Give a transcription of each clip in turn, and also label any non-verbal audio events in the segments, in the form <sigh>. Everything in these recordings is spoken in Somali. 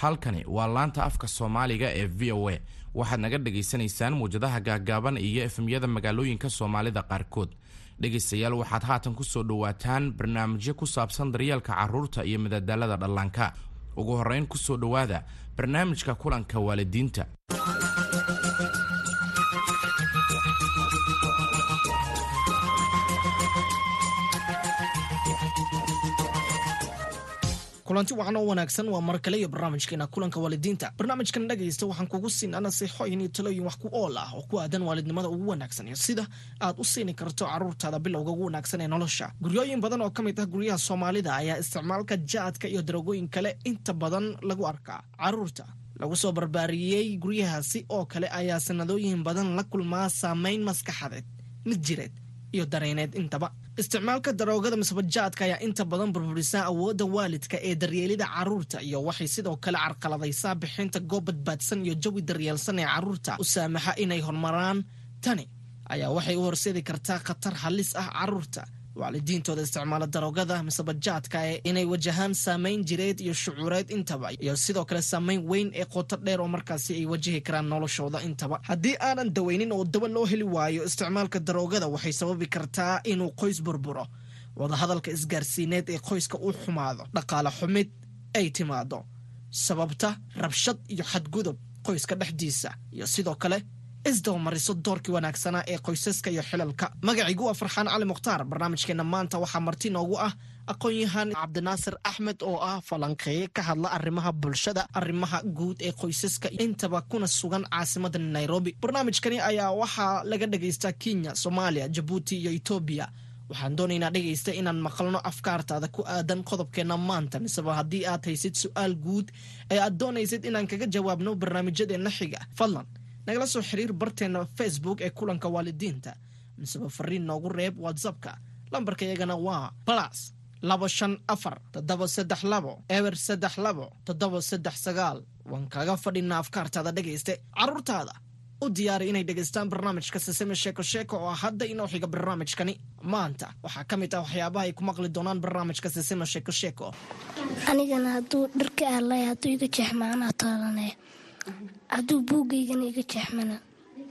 halkani waa laanta afka soomaaliga ee v o a. Waxaad naga dhagaysanaysaan muwjadaha gaaggaaban iyo efemyada magaalooyinka soomaalida qaarkood. Dhegaystayaal waxaad haatan ku soo dhowaataan barnaamijyo ku saabsan daryeelka carruurta iyo madadaalada dhallaanka. Ugu horrayn ku soo dhowaada barnaamijka kulanka waalidiinta kulanti wacan oo wanaagsan. Waa mar kale iyo barnaamijkeena kulanka waalidiinta. Barnaamijkan dhegaysta waxaan kugu siinaa nasiixooyin iyo talooyin wax ku ool ah oo ku aadan waalidnimada ugu wanaagsan. Iyo sida aad u siini karto carruurtaada bilowga ugu wanaagsan ee nolosha. Guryooyin badan oo ka mid ah guryaha soomaalida ayaa isticmaalka jaadka iyo darogooyin kale inta badan lagu arkaa. Carruurta lagu soo barbaariyey guryahaasi oo kale ayaa sanadooyin badan la kulmaa saameyn maskaxadeed mid jireed iyo dareeneed intaba. Isticmaalka daroogada misbajaadka ayaa inta badan burburisaa awoodda waalidka ee daryeelida carruurta iyo waxay sidoo kale carqaladaysaa bixinta goob badbaadsan iyo jawi daryeelsan ee carruurta u saamaxa inay horumaraan tani ayaa waxay u horseedi kartaa khatar halis ah carruurta waalidiintooda isticmaala daroogada misebajaadka ee inay wajahaan saameyn jireed iyo shucuureed intaba iyo sidoo kale saameyn weyn ee qoto dheer oo markaasi ay wajahi karaan noloshooda intaba. Haddii aanan daweynin oo daba loo heli waayo isticmaalka daroogada waxay sababi kartaa inuu qoys burburo wadahadalka isgaarsiineed ee qoyska uu xumaado dhaqaale xumid ay timaado sababta rabshad iyo xadgudub qoyska dhexdiisa iyo sidoo kale isdabamariso doorkii wanaagsanaa ee qoysaska iyo xilalka. Magaciigu waa farxaan cali mukhtaar. Barnaamijkeenna maanta waxaa marti noogu ah aqoon-yahaan cabdinaasir axmed oo ah falanqeeye ka hadla arrimaha bulshada arrimaha guud ee qoysaska intaba kuna sugan caasimada nairobi. Barnaamijkani ayaa waxaa laga dhagaystaa kenya soomaaliya jabuuti iyo etoobiya waxaan doonaynaa dhegaysta inaan maqalno afkaartaada ku aadan qodobkeenna maanta miseba haddii aad haysid su'aal guud ee aad doonaysid inaan kaga jawaabno barnaamijyadeenna xiga. Fadlan nagala soo xiriir barteenna facebook ee kulanka waalidiinta. Miseba fariin noogu reeb whatsappka. Lambarka iyagana waa balas labo shan afar toddoba saddex labo eber saddex labo toddoba saddex sagaal. Waan kaga fadhinaa afkaartaada dhegayste carruurtaada u diyaari inay dhegaystaan barnaamijka siseme sheeko sheeko oo ah hadda inoo xiga barnaamijkani. Maanta waxaa ka mid ah waxyaabaha ay ku maqli doonaan barnaamijka siseme sheeko sheeko. Anigana hadduu dharka aalay hadduu iga jeexma anaa taalanaya hadduu buugaygana iga jeexmana.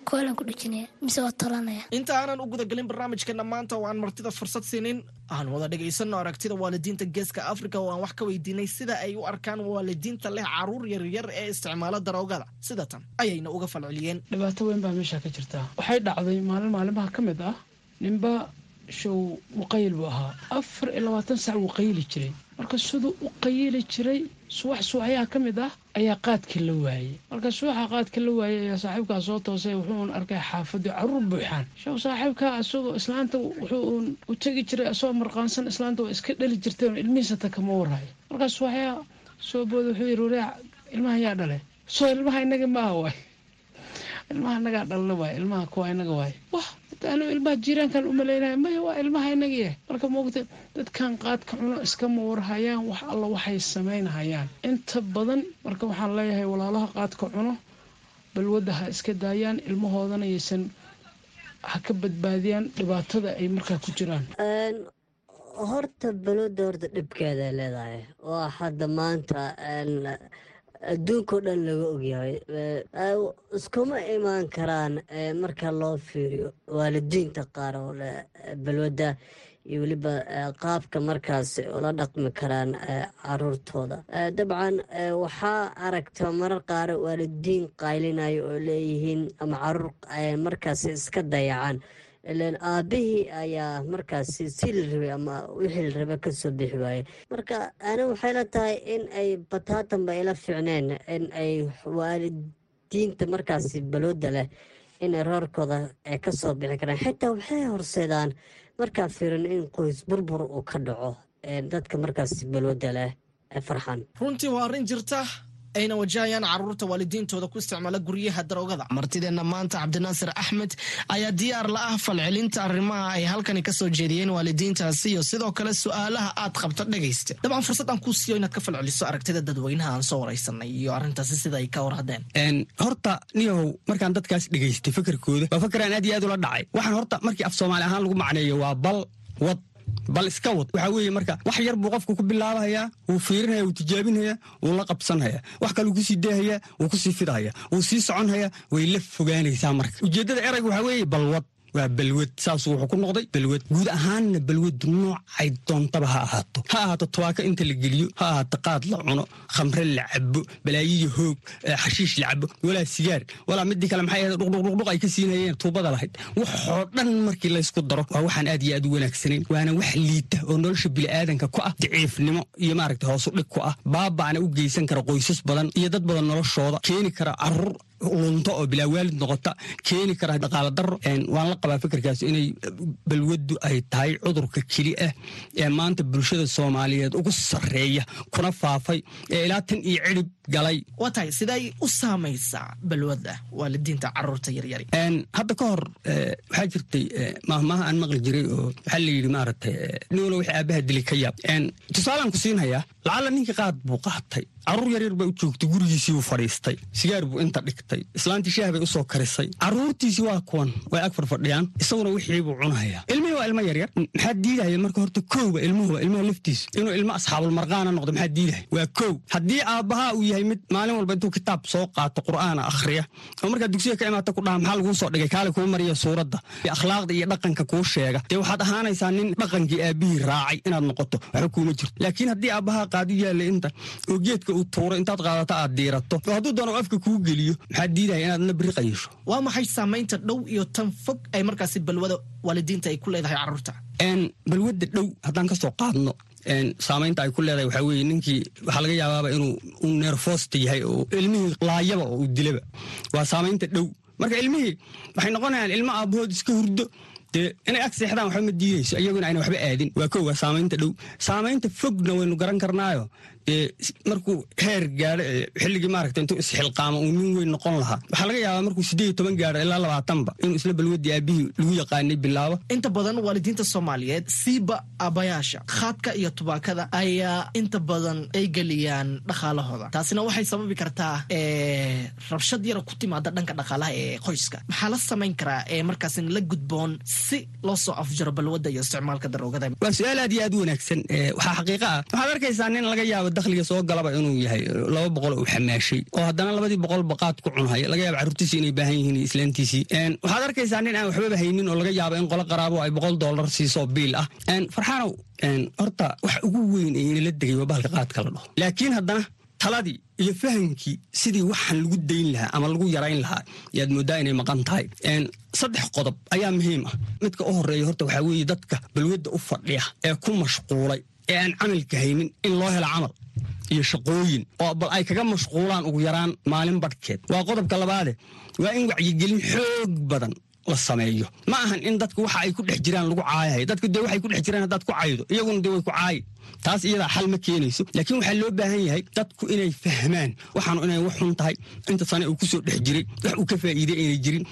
Koolaan ku dhejinaya mise waa talanaya? Inta aanan u gudagelin barnaamijkeena maanta oo aan martida fursad siinin. Aan wada dhegaysanno aragtida waalidiinta geeska afrika oo aan wax ka weydiinay sida ay u arkaan waalidiinta leh carruur yaryar ee isticmaala daroogada. Sida tan ayayna uga falceliyeen. Dhibaato weyn baa meesha ka jirta. Waxay dhacday maalin maalimaha ka mid ah ninba show waqayil buu ahaa. Afar iyo labaatan sac wuu qayili jiray marka siduu u qayili jiray subax subaxyaha ka mid ah ayaa qaadka la waayey. Marka subaxa qaadka la waayey ayaa saaxiibkaa soo toosay wuxuun arkay xaafadii carruur buuxaan. Show saaxiibkaa isagoo islaanta wuxuun u tegi jiray asagoo marqaansan islaanta waa iska dhali jirtay oon ilmihiisata kama warhayo markaas subaxyaha soo booda wuxuu yidhi wareec ilmaha yaa dhale soo ilmaha inaga maaha waay ilmaha inagaa dhalna waay ilmaha kuwa inaga waay. Wah anu ilmaha jiiraankan u malaynaya maya waa ilmaha inagiya marka moogta dadkan qaadka cuno iskama warhayaan wax alla waxay samaynhayaan inta badan marka waxaan leeyahay walaalaha qaadka cuno balwadda ha iska daayaan ilmahoodana yaysan ha ka badbaadiyaan dhibaatada ay markaa ku jiraan. Horta balwadda horta dhibkeeday leedahay. Waa hadda maanta adduunkao dhan laga ogyahay iskuma imaan karaan marka loo fiiriyo waalidiinta qaar oo leh balwadda iyo weliba qaabka markaas ula dhaqmi karaan caruurtooda. Dabcan waxaa aragta marar qaar waalidiin qaylinayo oo leeyihiin ama carruur markaas iska dayacan ilan aabihii ayaa markaasi si la rabay ama wixii la raba ka soo bixi waaye. Marka ana waxay la tahay in ay bataatanba ila ficneen in ay waalidiinta markaasi balooda leh inay roorkooda ka soo bixi karaan. Xitaa waxay horseedaan markaa fiirin in qoys burbur uu ka dhaco dadka markaasi balooda leh farxan. Runtii waa arrin jirta ayna wajahayaan carruurta waalidiintooda ku isticmaala guryaha daroogada. Martideenna maanta cabdinaasir axmed ayaa diyaar la ah falcelinta arrimaha ay halkani ka soo jeediyeen waalidiintaasi iyo sidoo kale su'aalaha aad qabto dhegaysta dabcan fursad aan kuu siiyo inaad ka falceliso aragtida dadweynaha aan soo waraysanay iyo arrintaasi sida ay ka war haddeen. Horta niyahow markaan dadkaas dhegaystay fakarkooda waa fakaraan aad iyo aad ula dhacay. Waxaan horta markii af soomaali ahaan lagu macneeyo waa bal wad bal iska wad. Waxaa weeye marka wax yar buu qofku ku bilaabahayaa wuu fiirinaya wuu tijaabinhayaa wuu la qabsanhayaa. Wax kale wuu ku sii deehayaa wuu ku sii fidhayaa wuu sii soconhayaa way la fogaanaysaa marka. Ujeeddada erayga waxaa weeye balwad waa balwad saasuu wuxuu ku noqday balwad. Guud ahaanna balwadu noocay doontaba ha ahaato. Ha ahaato tubaako inta la geliyo ha ahaato qaad la cuno khamre la cabo balaayiyo hoog xashiish la cabo walaa sigaar walaa midii kale maxay ahayd dhuqdhuqdhuq ay ka siinayeen tuubada lahayd. Waxoo dhan markii laysku daro waa waxaan aad iyo aad u wanaagsanayn waana wax liita oo nolosha bini'aadanka ku ah daciifnimo iyo maaragta hoosu dhig ku ah baaba'na u geysan kara qoysas badan iyo dad badan noloshooda keeni kara carruur lunto oo bilaa waalid noqota keeni kara dhaqaala daro waan la qabaa fikirkaas inay balwaddu ay tahay cudurka keli ah ee maanta bulshada soomaaliyeed ugu sarreeya kuna faafay ee ilaa tan iyo cidhib galay. Waa tahay siday u saamaysaa balwadda waalidiinta carruurta yaryari. Hadda ka hor waxaa jirtay mahmaha aan maqli jiray oo waxaa la yidhi maaragtay niguna wixii aabbaha dili ka yaab tusaalaan ku siinhayaa lacalla ninkii qaad buu qaatay carruur yaryar baa u joogtay gurigiisii buu fadhiistay sigaar buu inta dhigtay islaantii shaah bay u soo karisay. Carruurtiisii waa kuwan way ag farfadhiyaan isaguna wixii buu cunahayaa ilmihii waa ilmo yaryar maxaa diidahaya marka horta kowba ilmuhu waa ilmaha laftiisu inuu ilmo asxaabulmarqaana noqdo maxaa diidahaya waa kow. Haddii aabbahaa uu yahay mid maalin walba intuu kitaab soo qaato qur'aana akhriya oo markaa dugsiga ka imaata ku dhaha maxaa laguu soo dhigay kaale kuu mariya suuradda akhlaaqda iyo dhaqanka kuu sheega dee waxaad ahaanaysaa nin dhaqankii aabbihii raacay inaad noqoto waxba kuuma jirto. Laakiin haddii aabbahaa qaadu yaallay inta oo geedka uu tuuro intaad qaadato aad diirato oo hadduu doono afka kuu geliyo maxaa diidaya inaadna biri qayisho waa maxay saamaynta dhow iyo tan fog ay markaasi balwada waalidiinta ay ku leedahay carruurta? Balwadda dhow haddaan ka soo qaadno saamaynta ay ku leedahay waxaa weeye ninkii waxaa laga yaabaaba inuu u neerfoosta yahay oo ilmihii laayaba oo dilaba. Waa saamaynta dhow. Marka ilmihii waxay noqonayaan ilmo aabbahood iska hurdo. Dee inay ag seexdaan waxba ma diidayso iyaguna ayna waxba aadin. Waa kow waa saamaynta dhow. Saamaynta fogna waynu garan karnaayo markuu heer gaadho xilligii maaragta intuu isxilqaamo uu nin weyn noqon lahaa. Waxaa laga yaabaa markuu siddeed iyo toban gaadho ilaa labaatanba inuu isla balwadii aabbihii lagu yaqaanay bilaabo. Inta badan waalidiinta soomaaliyeed siiba aabbayaasha khaadka iyo tubaakada ayaa inta badan ay geliyaan dhaqaalahooda. Taasina waxay sababi kartaa rabshad yara ku timaada dhanka dhaqaalaha ee qoyska. Maxaa la samayn karaa ee markaasin la gudboon si loo soo afjaro balwadda iyo isticmaalka daroogada. Waa su'aal aad iyo aad u wanaagsan waxaa xaqiiqa ah. Waxaad arkaysaa nin laga yaabo dakhliga soo galaba inuu yahay laba boqol uu xamaashay oo haddana labadii boqol baqaad ku cunhaya laga yaaba carruurtiisii inay baahan yihiin islaantiisii. Waxaad arkaysaa nin aan waxbaba haynin oo laga yaabo in qolo qaraabo ay boqol dollar siiso biil ah. Farxaanow horta wax ugu weyn ee inala degay waa bahalka qaadka la dhaho. Laakiin haddana taladii iyo fahamkii sidii waxaan lagu dayn lahaa ama lagu yarayn lahaa yaad mooddaa inay maqan tahay. Saddex qodob ayaa muhiim ah. Midka u horreeya horta waxaa weeye dadka balwadda u fadhiya ee ku mashquulay ee aan camalka haynin in loo helo camal iyo shaqooyin oo bal ay kaga mashquulaan ugu yaraan maalin badhkeed waa qodobka labaade waa in wacyigelin xoog badan la sameeyo. Ma ahan in dadku waxa ay ku dhex jiraan lagu caayahay. Dadku dee waxay ku dhex jiraan haddaad ku caydo. Iyaguna dee way ku caayi taas iyadaa xal ma keenayso. Laakiin waxaa loo baahan yahay dadku inay fahmaan waxaanu inay wax xun tahay. Inta sane uu ku soo dhex jiray wax uu ka faa'iiday inay jirin.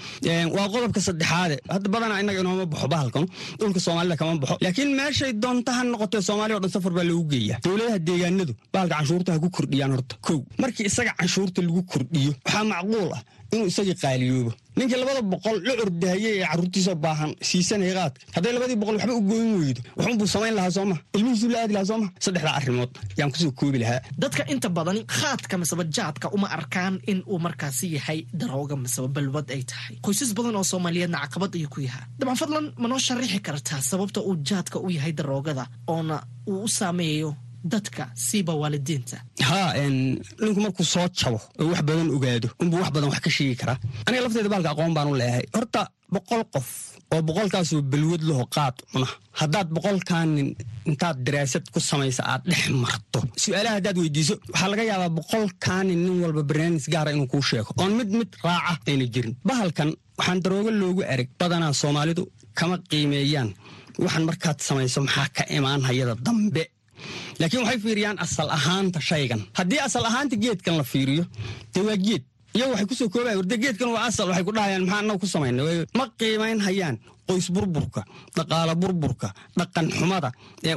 Waa qodobka saddexaade. Hadda badanaa innaga inooma baxo bahalkan. Dhulka soomaalida kama baxo. Laakiin meeshay doonta ha noqotee soomaaliya o dhan safar baa loogu geeyaa. Dowladaha deegaanadu bahalka canshuurta ha ku kordhiyaan horta. Kow markii isaga canshuurta lagu kordhiyo waxaa macquul ah inuu isagii qaaliyoobo. Ninkii labada boqol la ordahayey ee carruurtiisa baahan siisanaya qaadka. Hadday labadii boqol waxba u gooyin weydo waxunbuu samayn lahaa sooma ilmihiisuu la aadi sooma saddexdaa arrimood yaan ku soo koobi lahaa. Dadka inta badan khaadka miseba jaadka uma arkaan in uu markaasi yahay darooga miseba balwad ay tahay. Qoysas badan oo soomaaliyeedna caqabad ayuu ku yahaa. Dabcan fadlan ma noo sharaxi kartaa sababta uu jaadka u yahay daroogada oona uu u saameeyo dadka siiba waalidiinta. Haa ninku markuu soo jabo oo wax badan ogaado unbuu wax badan wax ka sheegi karaa. Aniga lafteeda baalka aqoon baan u leeyahay. Horta boqol qof oo boqolkaasoo balwad laho qaad cuna haddaad boqolkaanin intaad daraasad ku samaysa aad dhex marto. Su'aalaha haddaad weydiiso waxaa laga yaabaa boqolkaanin nin walba barnaamij gaara inuu kuu sheego. Oon mid mid raaca ayna jirin. Bahalkan waxaan daroogo loogu ereg badanaa soomaalidu kama qiimeeyaan. Waxaan markaad samayso maxaa ka imaan hayada dambe laakiin waxay fiiriyaan asal ahaanta shaygan. Haddii asal ahaanta geedkan la fiiriyo dee waa geed. Iyagu waxay ku soo koobaya warde geedkan waa asal. Waxay ku dhahayaan maxaa annaga ku samaynay ma qiimayn hayaan qoys burburka dhaqaalo burburka dhaqan xumada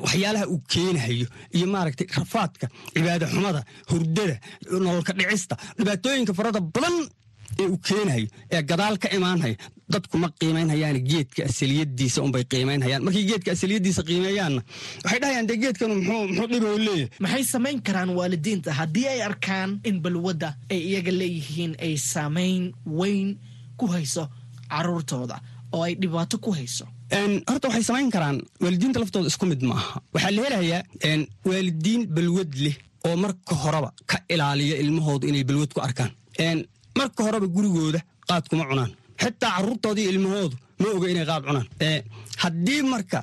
waxyaalaha uu keenahayo iyo maaragtay rafaadka cibaado xumada hurdada nololka dhicista dhibaatooyinka farada badan ee uu keenahayo ee gadaal ka imaanhayo dadku ma qiimaynhayaan geedka asaliyadiisa unbay qiimaynhayaan markay geedka asaliyadiisa qiimeeyaanna waxay dhahayaan dee geedkanu muxuu dhiba leeyahay? Maxay samayn karaan waalidiinta? Haddii ay arkaan in balwadda ay iyaga leeyihiin ay saamayn weyn ku hayso caruurtooda oo ay dhibaato ku hayso. Horta waxay samayn karaan. Waalidiinta laftooda isku mid ma aha waxaa la helayaa waalidiin balwad leh oo marka horeba ka ilaaliya ilmahooda inay balwad ku arkaan. Marka horeba gurigooda qaad kuma cunaan xitaa caruurtoodii ilmahoodu ma oga inay qaad cunaan haddii marka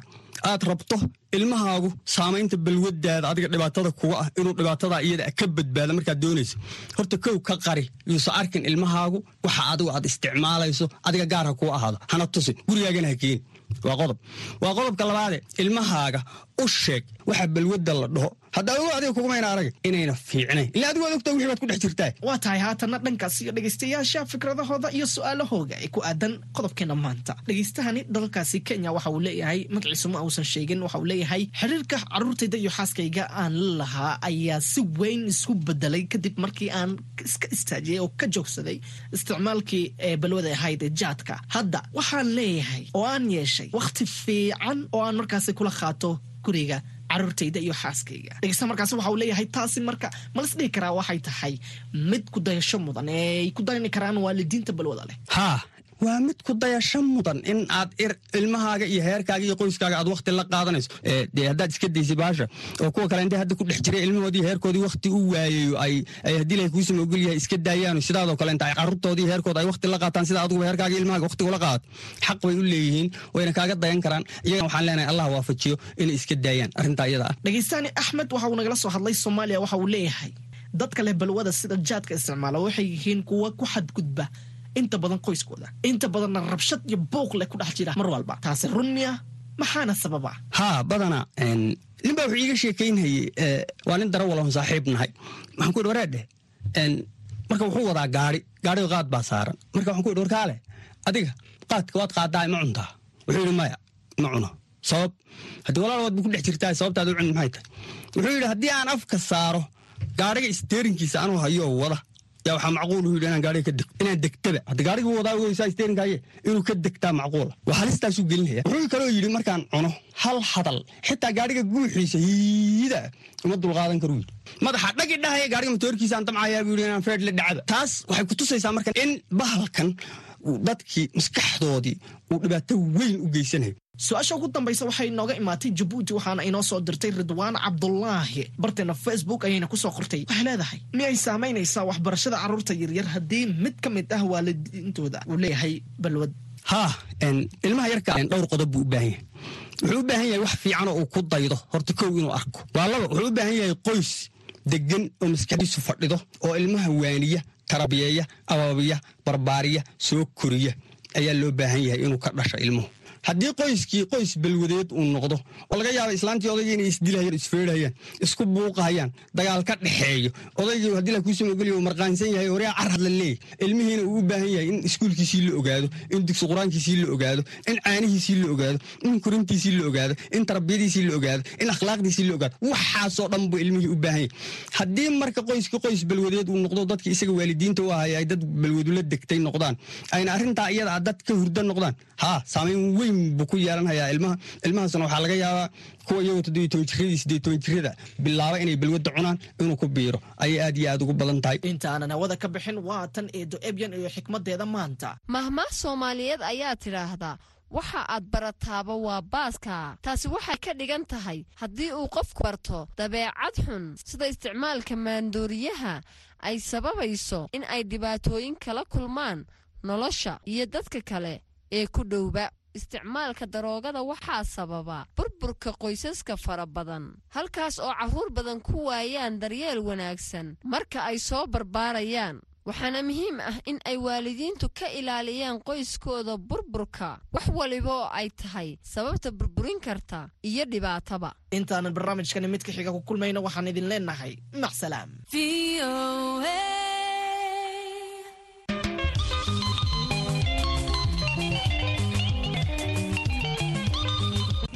aad rabto ilmahaagu saamaynta balwadaada adiga dhibaatada kuga ah inuu dhibaatada iyada ka badbaada markaad doonayso horta kow ka qari yuusa arkin ilmahaagu waxa adigu aad isticmaalayso adiga gaar ha kuu ahaado hana tusin gurigaagana ha keeni waa qodob waa qodobka labaade ilmahaaga u sheeg waxa balwadda la dhaho haddaa ogo adiga kugumayna arag inayna fiicnayn ila adigu waad ogtaa wixii ku dhex jirtaa waa tahay haatanna dhankaas iyo dhegaystayaasha fikradahooda iyo su'aalahooga ee ku aadan qodobkeena maanta. Dhegaystahani dalkaasi kenya waxa uu leeyahay magaciisu ma uusan sheegin waxa uu leeyahay xiriirka caruurtayda iyo xaaskayga aan la lahaa ayaa si weyn isku bedelay kadib markii aan iska istaajiyey oo ka joogsaday isticmaalkii ee balwada ahayd ee jaadka hadda waxaan leeyahay oo aan yeeshay wakhti fiican oo aan markaasi kula qaato guriga caruurtayda iyo xaaskayga. Dhegeysta markaasi waxa uu leeyahay taasi marka malas dhihi karaa waxay tahay mid ku dayasho mudan ee ay ku dayani karaan waalidiinta balwada leh waa mid ku dayasho mudan in aad ilmahaaga iyo heerkaaga iyo qoyskaaga aad wakti la qaadanayso. Haddaad iska daysay baasha oo kuwa kale intay hadda ku dhex jiray ilmahoodii heerkoodii wakti u waayayo ay haddii la kuusama ogol yahay iska daayaano sidaadoo kale inta ay carruurtoodii heerkooda ay wakti la qaataan sida adiguba heerkaaga ilmahaaga wakti ula qaadato xaq bay u leeyihiin wayna kaaga dayan karaan. Iyagana waxaan leenahay allah waafajiyo inay iska daayaan arrintaa iyada ah. Dhegeystaani axmed waxa uu nagala soo hadlay soomaaliya waxa uu leeyahay. Dadka leh balwada sida jaadka isticmaala waxay yihiin kuwa ku xadgudba inta badan qoyskooda inta badanna rabshad iyo buuq leh ku dhex jira mar walba. Taasi run miya maxaana sababa? Haa badana nin baa wuxuu iiga sheekaynhayey waa nin darawalahon saaxiib nahay. Waxaan ku yidhi wareedhe marka wuxuu wadaa gaari gaariga qaad baa saaran. Marka waxaan ku yidhi warkaale adiga qaadka waad qaadaa ma cuntaa? Wuxuu yidhi maya ma cuno. Sabab haddii walaal waad bu ku dhex jirtaa sababtaad u cuni maxay tahay? Wuxuu yidhi haddii aan afka saaro gaariga isteerinkiisa anuu hayoo wada yaa waxaa macquul u yidhi inaan gaariga ka degto inaan degtaba. Hadda gaariga wadaa ogeysaa isteerinkaaye inuu ka degtaa macquula waa halistaasuu gelinaya. Wuxuu kaloo yidhi markaan cuno hal hadal xitaa gaariga guuxiisa hiida uma dulqaadan karu yidhi. Madaxa dhagi dhahaya gaariga matoorkiisa aan damcayaa buu yidhi inaan feedh la dhacaba. Taas waxay ku tusaysaa marka in bahalkan dadkii maskaxdoodii uu dhibaato weyn u geysanayo su'aasha ugu dambaysa waxay inooga imaatay jabuuti waxaana inoo soo dirtay ridwaan cabdulaahi barteena facebook ayayna ku soo qortay waxay leedahay? Miyay saamaynaysaa waxbarashada carruurta yaryar. Haddii mid ka mid ah waalidiintooda uu leeyahay balwad. Haa ilmaha yarka dhowr qodob buu u baahan yahay. Wuxuu u baahan yahay wax fiicanoo uu ku daydo horta kow inuu arko. Waa laba wuxuu u baahan yahay qoys degan oo maskaxdiisu fadhido oo ilmaha waaniya tarabiyeeya ababiya barbaariya soo koriya. Ayaa loo baahan yahay inuu ka dhasho ilmuhu haddii qoyskii qoys balwadeed uu noqdo oo laga yaaba islaantii odaygii inay isdilahayaan isfeerhayaan isku buuqahayaan dagaal ka dhexeeyo odaygii haddii la kuusama ogolya uu marqaansan yahay horyaa carhad la leeyahy ilmihiina uu u baahan yahay in iskuulkiisii la ogaado in dugsi qur'aankiisii la ogaado in caanihiisii la ogaado in korintiisii la ogaado in tarbiyadiisii la ogaado in akhlaaqdiisii la ogaado. Waxaasoo dhan buu ilmihii u baahan yahay. Haddii marka qoyskii qoys balwadeed uu noqdo dadkii isaga waalidiinta u ahay ay dad balwadula degtay noqdaan ayna arrintaa iyada dad ka hurda noqdaan haa saamayn weyn buu ku yeelanhayaa. Ilmaha ilmahaasna waxaa laga yaabaa kuwa iyagoo toddobiyo toban jiradii siddeed toban jirada bilaaba inay balwadda cunaan inuu ku biiro. Ayay aad iyo aad ugu badan tahay. Intaanan hawada ka bixin waa tan eedo ebyan iyo xikmadeeda maanta. Mahmaah soomaaliyeed ayaa tidhaahdaa waxa aad barataaba waa baaska. Taasi waxay ka dhigan tahay haddii uu qofku barto dabeecad xun sida isticmaalka maandooriyaha ay sababayso in ay dhibaatooyin kala kulmaan nolosha iyo dadka kale ee ku dhowba isticmaalka daroogada waxaa sababa burburka qoysaska fara badan halkaas oo carruur badan ku waayaan daryeel wanaagsan. Marka ay soo barbaarayaan waxaana muhiim ah in ay waalidiintu ka ilaaliyaan qoyskooda burburka wax waliba oo ay tahay sababta burburin karta iyo dhibaataba. Intaanan barnaamijkani midka xiga ku kulmayna waxaan idin leenahay. Macsalaam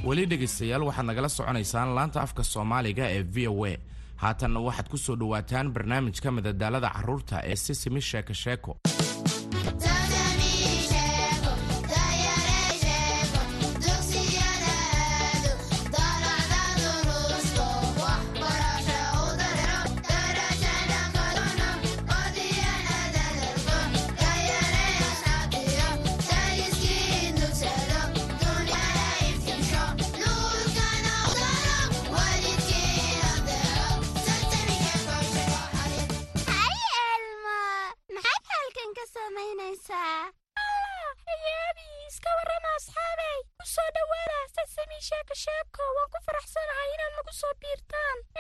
weli dhegaystayaal waxaad nagala soconaysaan laanta afka soomaaliga ee v o a. Haatanna waxaad ku soo dhowaataan barnaamijka madadaalada carruurta ee sisimi sheeko sheeko soo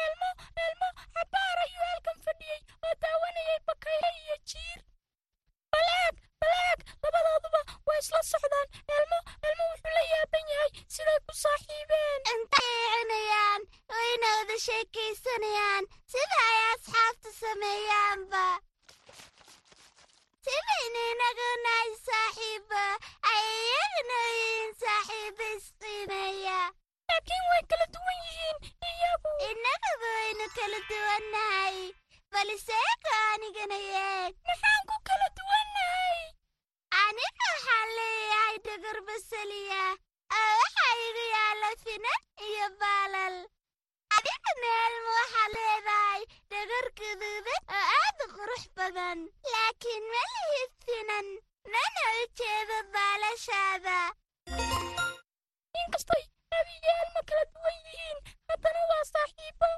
inkastay abi iyo elmo kala duwan yihiin haddana waa saaxiibo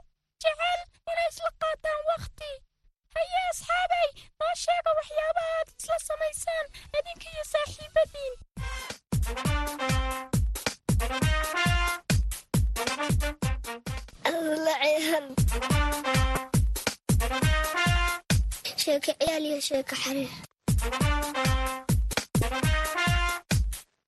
jecel inay isla qaataan wakhti haye asxaabay noo sheega waxyaabaha aad isla samaysaan idinka iyo saaxiibadiin sheeko ciyaal iyo sheeko xariir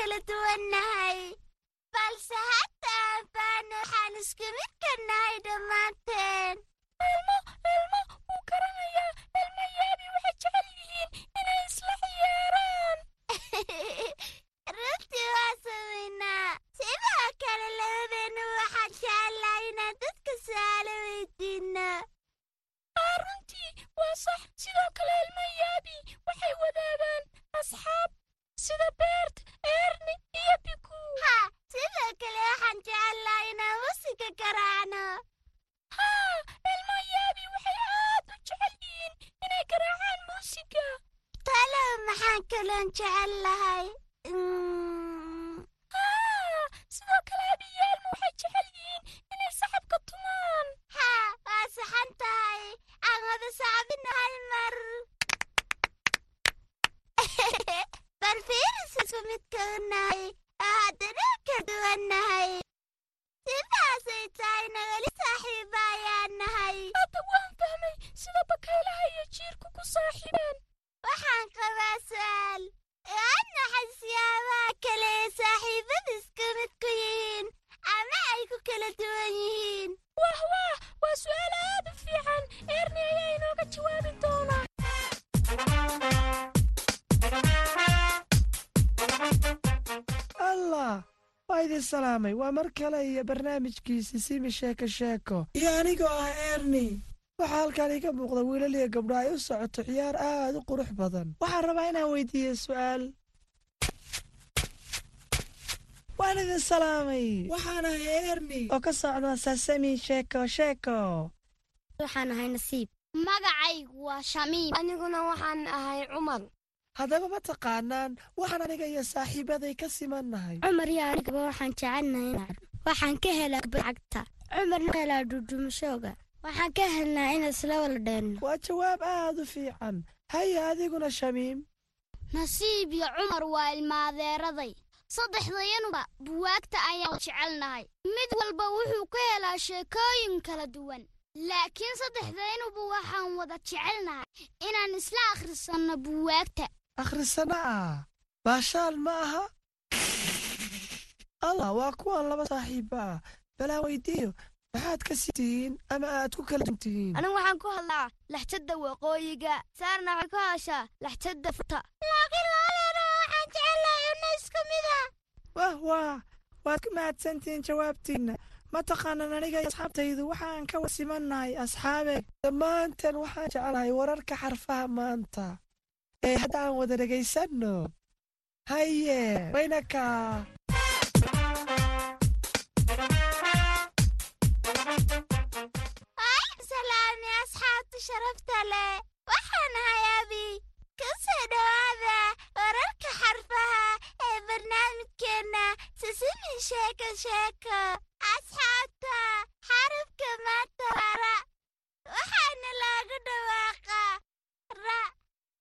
kala duwannahay balse hadda aan fahanay waxaan isku mid ka nahay dhammaanteen kaloon jecel lahay salaamay. Waa mar kale iyo barnaamijkiisi simi sheeko sheeko. Iyo anigoo ah erni waxaa halkan iga muuqda wiilal iyo gabdho ay u socoto ciyaar aad u qurux badan. Waxaan rabaa inaan weydiiyo su'aal. Waan idin salaamay. Waxaan ahay erni oo ka socda sasami sheeko sheeko. Waxaan ahay nasiib. Magacaygu waa shamiim. Aniguna waxaan ahay cumar haddaba ma taqaanaan waxaan aniga iyo saaxiibaday ka simannahay. Cumar iyo anigaba waxaan jecelnahay waxaan ka helaa kubad cagta cumarna helaa dhudhumashooga waxaan ka helnaa in isla wala dheenno waa jawaab aad u fiican. Haya adiguna shamiim. Nasiib iyo cumar waa ilmaadeeraday saddexdayanuba buwaagta ayaan jecelnahay mid walba wuxuu ka helaa sheekooyin kala duwan. Laakiin saddexdaynuba waxaan wada jecelnahay inaan isla akhrisanno buwaagta akhrisana ah. Baashaal ma aha. Allah waa kuwan laba saaxiiba ah. Balaa weydiiyo maxaad ka sii tihiin ama aad ku kala tihiin anigu waxaan ku hadlaa laxjadda waqooyiga. Saarna waxay ku hadashaa laxjadda furta. Laakiin labadeena waxaan jecelnahay unna isku mida. Wah wah. Waad ku mahadsantihiin jawaabtiinna. Ma taqaanan aniga iyo asxaabtaydu? Waxaan ka wasimannahay asxaabe dhammaanteen waxaan jeclahay wararka xarfaha maanta ee hadda aan wada dhegaysanno haye Ay, salaami asxaabta sharafta leh waxaan ahay abi ka soo dhowaada wararka xarfaha ee barnaamijkeenna sisimi sheeko sheeko asxaabta xarafka maanta ra. Waxaana ra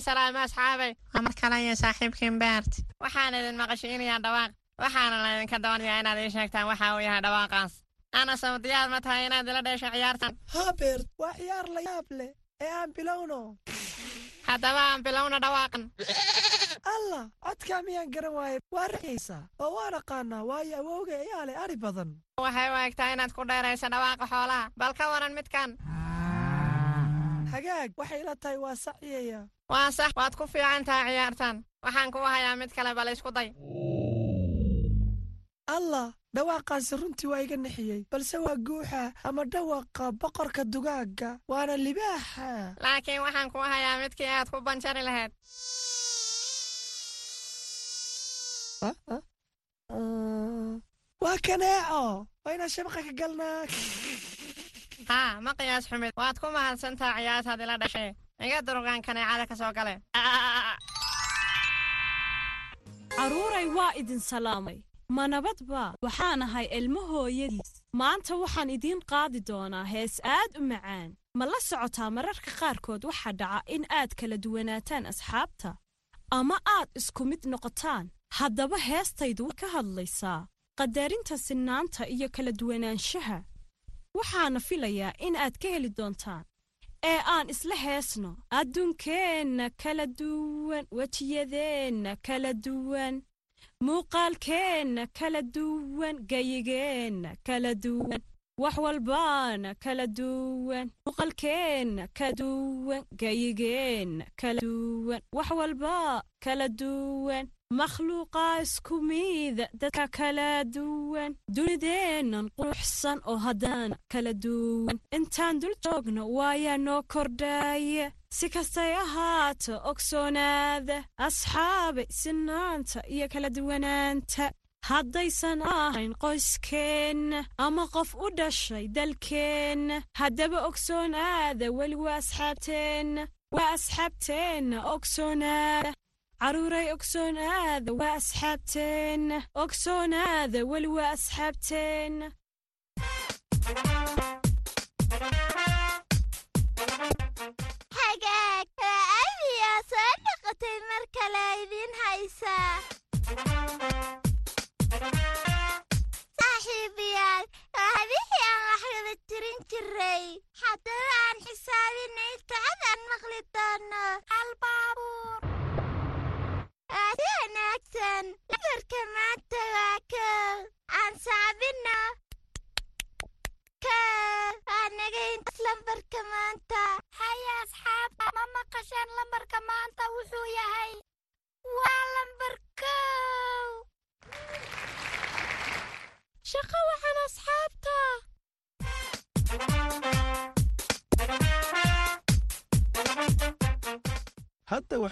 salaamay asxaabay waa mar kale iyo saaxiibkiin beert waxaan idin maqashiinayaa dhawaaq. Waxaana laydinka doonayaa inaad ii sheegtaan waxa uu yahay dhawaaqaas. Ana sow diyaar ma tahay inaad ila dheesho ciyaartan? Haa beert waa ciyaar la yaab leh ee aan bilowno. Haddaba aan bilowna dhawaaqan. Allah codkaa miyaan garan waaye? Waa racaysaa oo waan aqaanaa waayo awowga ayaa leh ari badan. Waxay u egtaa inaad ku dheerayso dhawaaqa xoolaha. Bal ka waran midkan hagaag waxay ila tahay waa saciyaya waa sax waad ku fiican tahay ciyaartan. Waxaan kuu hayaa mid kale bal isku day. Allah dhawaaqaasi runtii waa iga nixiyey. Balse waa guuxa ama dhawaqa boqorka dugaagga waana libaaxa. Laakiin waxaan kuu hayaa midkii aad ku banjari lahayd. Waa kaneeco. Wayna shabaqa ka galnaa <laughs> haa ma qiyaas xumid. Waad ku mahadsantaa ciyaartaad ila dhashay. Iga durqaan kaneecada ka soo gale. Carruuray waa idin salaamay. Ma nabadba waxaan ahay ilmo hooyadiis. Maanta waxaan idiin qaadi doonaa hees aad u macaan. Ma la socotaa mararka qaarkood waxaa dhaca in aad kala duwanaataan asxaabta? Ama aad isku mid noqotaan? Haddaba heestaydu way ka hadlaysaa. Qadarinta sinnaanta iyo kala duwanaanshaha waxaana filayaa in aad ka heli doontaan ee aan isla heesno adduunkeenna kala duwan wejiyadeenna kala duwan muuqaalkeenna kala duwan gayigeenna kala duwan wax walbaana kala duwan muuqaalkeenna kala duwan gayigeenna kala duwan. Wax walba kala duwan makhluuqaa isku miida dadka kala duwan. Dunideennan quruxsan oo haddana kala duwan. Intaan dul joogno waayaa noo kordhaaya si kastay ahaato ogsoonaada asxaabay sinaanta iyo kala duwanaanta haddaysan ahayn qoyskeenna ama qof u dhashay dalkeenna haddaba ogsoonaada weli waa asxaabteenna waa asxaabteenna ogsoonaada carruuray ogsoonaada waa asxaabteenna ogsoonaada weli waa asxaabteenna hagaag haysaa saaxiibayaal waa habihii aan wax wada tirin jiray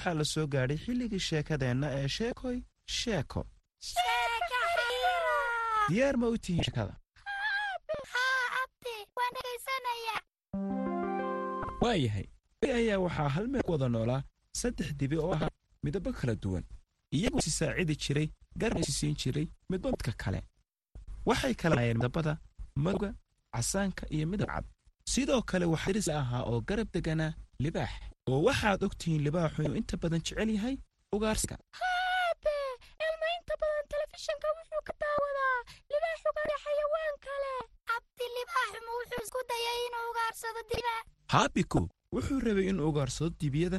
waxaa la soo gaadhay xilligii sheekadeenna ee sheekoy sheeko. Diyaar ma u tihiin sheekada? Waayahay ayaa waxaa hal meel ku wada noolaa saddex dibi oo ahaa midabo kala duwan. Iyagoo si saacidi jiray garab isi siin jiray midba midka kale. Waxay kala hayeen midabada madowga casaanka iyo midab cad. Sidoo kale waxaa deris la ahaa oo garab deganaa libaax oo waxaad og tihiin libaaxu inuu inta badan jecel yahay ugaarsiga haabe elma inta badan telefishinka wuxuu ka daawadaa libaax ugaadha xayawaan kale. Abdi libaaxuma wuxuu isku dayay inuu ugaarsado diba haabiko wuxuu rabay inuu ugaarsado dibiyada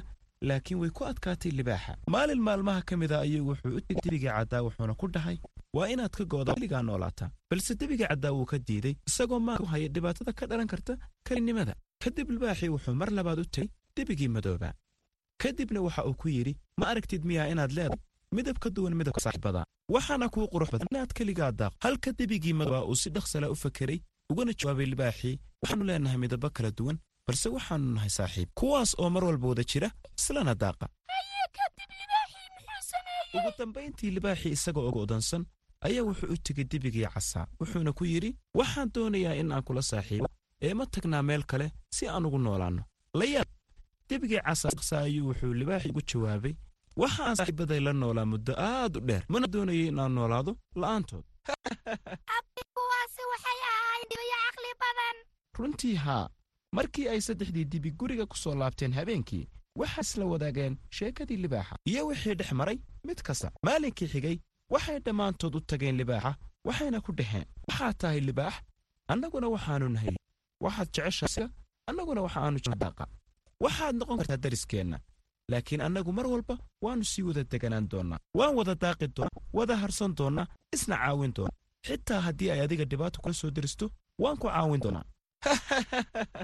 laakiin way ku adkaatay libaaxa. Maalin maalmaha ka mid a ayuu wuxuu u tegay debigii caddaa wuxuuna ku dhahay waa inaad ka gooda weligaa noolaataa balse debigii caddaa wuu ka diiday isagoo maanka u haya dhibaatada ka dhalan karta kalinimada. Kadib libaaxii wuxuu mar labaad u tegay debigii madooba kadibna waxa uu ku yidhi ma aragtid miyaa inaad leedahay? Midab ka duwan midabka saaxiibada waxaana kuu qurux badan inaad keligaa daaq halka debigii madooba uu si dhaqsala u fakeray ugana jawaabay libaaxii waxaannu leenahay midabo kala duwan balse waxaannu nahay saaxiib. Kuwaas oo mar walba wada jira islana daaqa. Ugu dambayntii libaaxii isagoo og odansan ayaa wuxuu u tegay debigii casaa wuxuuna ku yidhi waxaan doonayaa in aan kula saaxiibo ee ma tagnaa meel kale si aan ugu noolaanno debigii casaa ayuu wuxuu libaaxii ugu jawaabay waxa aan saaxiibaday la noolaa muddo aad u dheer. Mana doonayay in aan noolaado la'aantood. <laughs> Runtii haa markii ay saddexdii dibi guriga ku soo laabteen habeenkii waxay isla wadaageen sheekadii libaaxa. Iyo wixii dhex maray mid kasta. Maalinkii xigay waxay dhammaantood u tageen libaaxa waxayna ku dhaheen waxaad tahay libaax annaguna waxaannu nahay. Waxaad jeceshaasiga annaguna waxaannu daaqa waxaad noqon kartaa dariskeenna. Laakiin annagu mar walba waannu sii wada deganaan doonnaa waan wada daaqi doonnaa wada harsan doonnaa isna caawin doonnaa. Xitaa haddii ay adiga dhibaato kula soo deristo waan ku caawin doonnaa <laughs>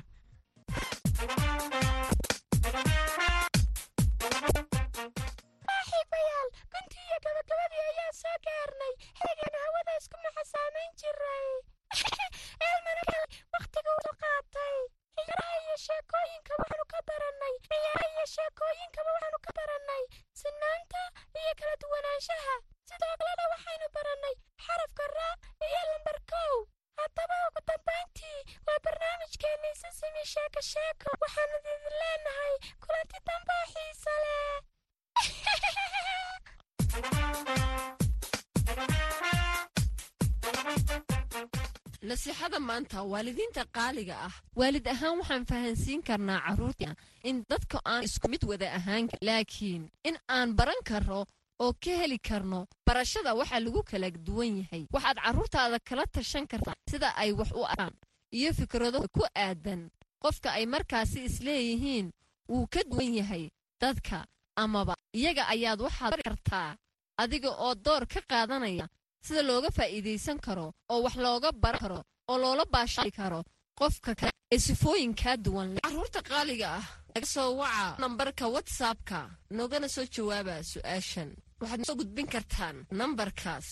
nasiixada maanta waalidiinta qaaliga ah. Waalid ahaan waxaan fahansiin karnaa carruurta in dadka aan isku mid wada ahaan laakiin in aan baran karno oo ka heli karno barashada waxaa lagu kala duwan yahay. Waxaad carruurtaada kala tashan kartaa sida ay wax u arkaan iyo fikrado ku aadan. Qofka ay markaasi isleeyihiin wuu ka duwan yahay dadka amaba. Iyaga ayaad waxaad bari kartaa adiga oo door ka qaadanaya sida looga faa'iidaysan karo oo wax looga baran karo oo loola baashaali karo qofka kale ee sifooyinkaa duwan leh. Carruurta qaaliga ah laga soo waca nambarka watsapka noogana soo jawaaba su'aashan. Waxaad soo gudbin kartaan nambarkaas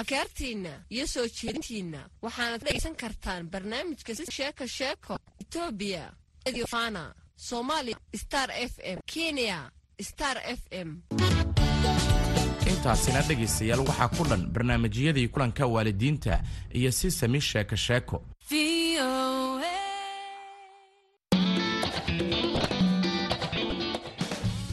akaartiinna iyo soo jeedintiinna. Waxaanad dhegaysan kartaan barnaamijka si sheeko sheeko etoobiya ediofana soomaaliya star f m kenya star f m intaasina dhegaystayaal waxaa ku dhan barnaamijyadii kulanka waalidiinta iyo si sami sheeko sheeko.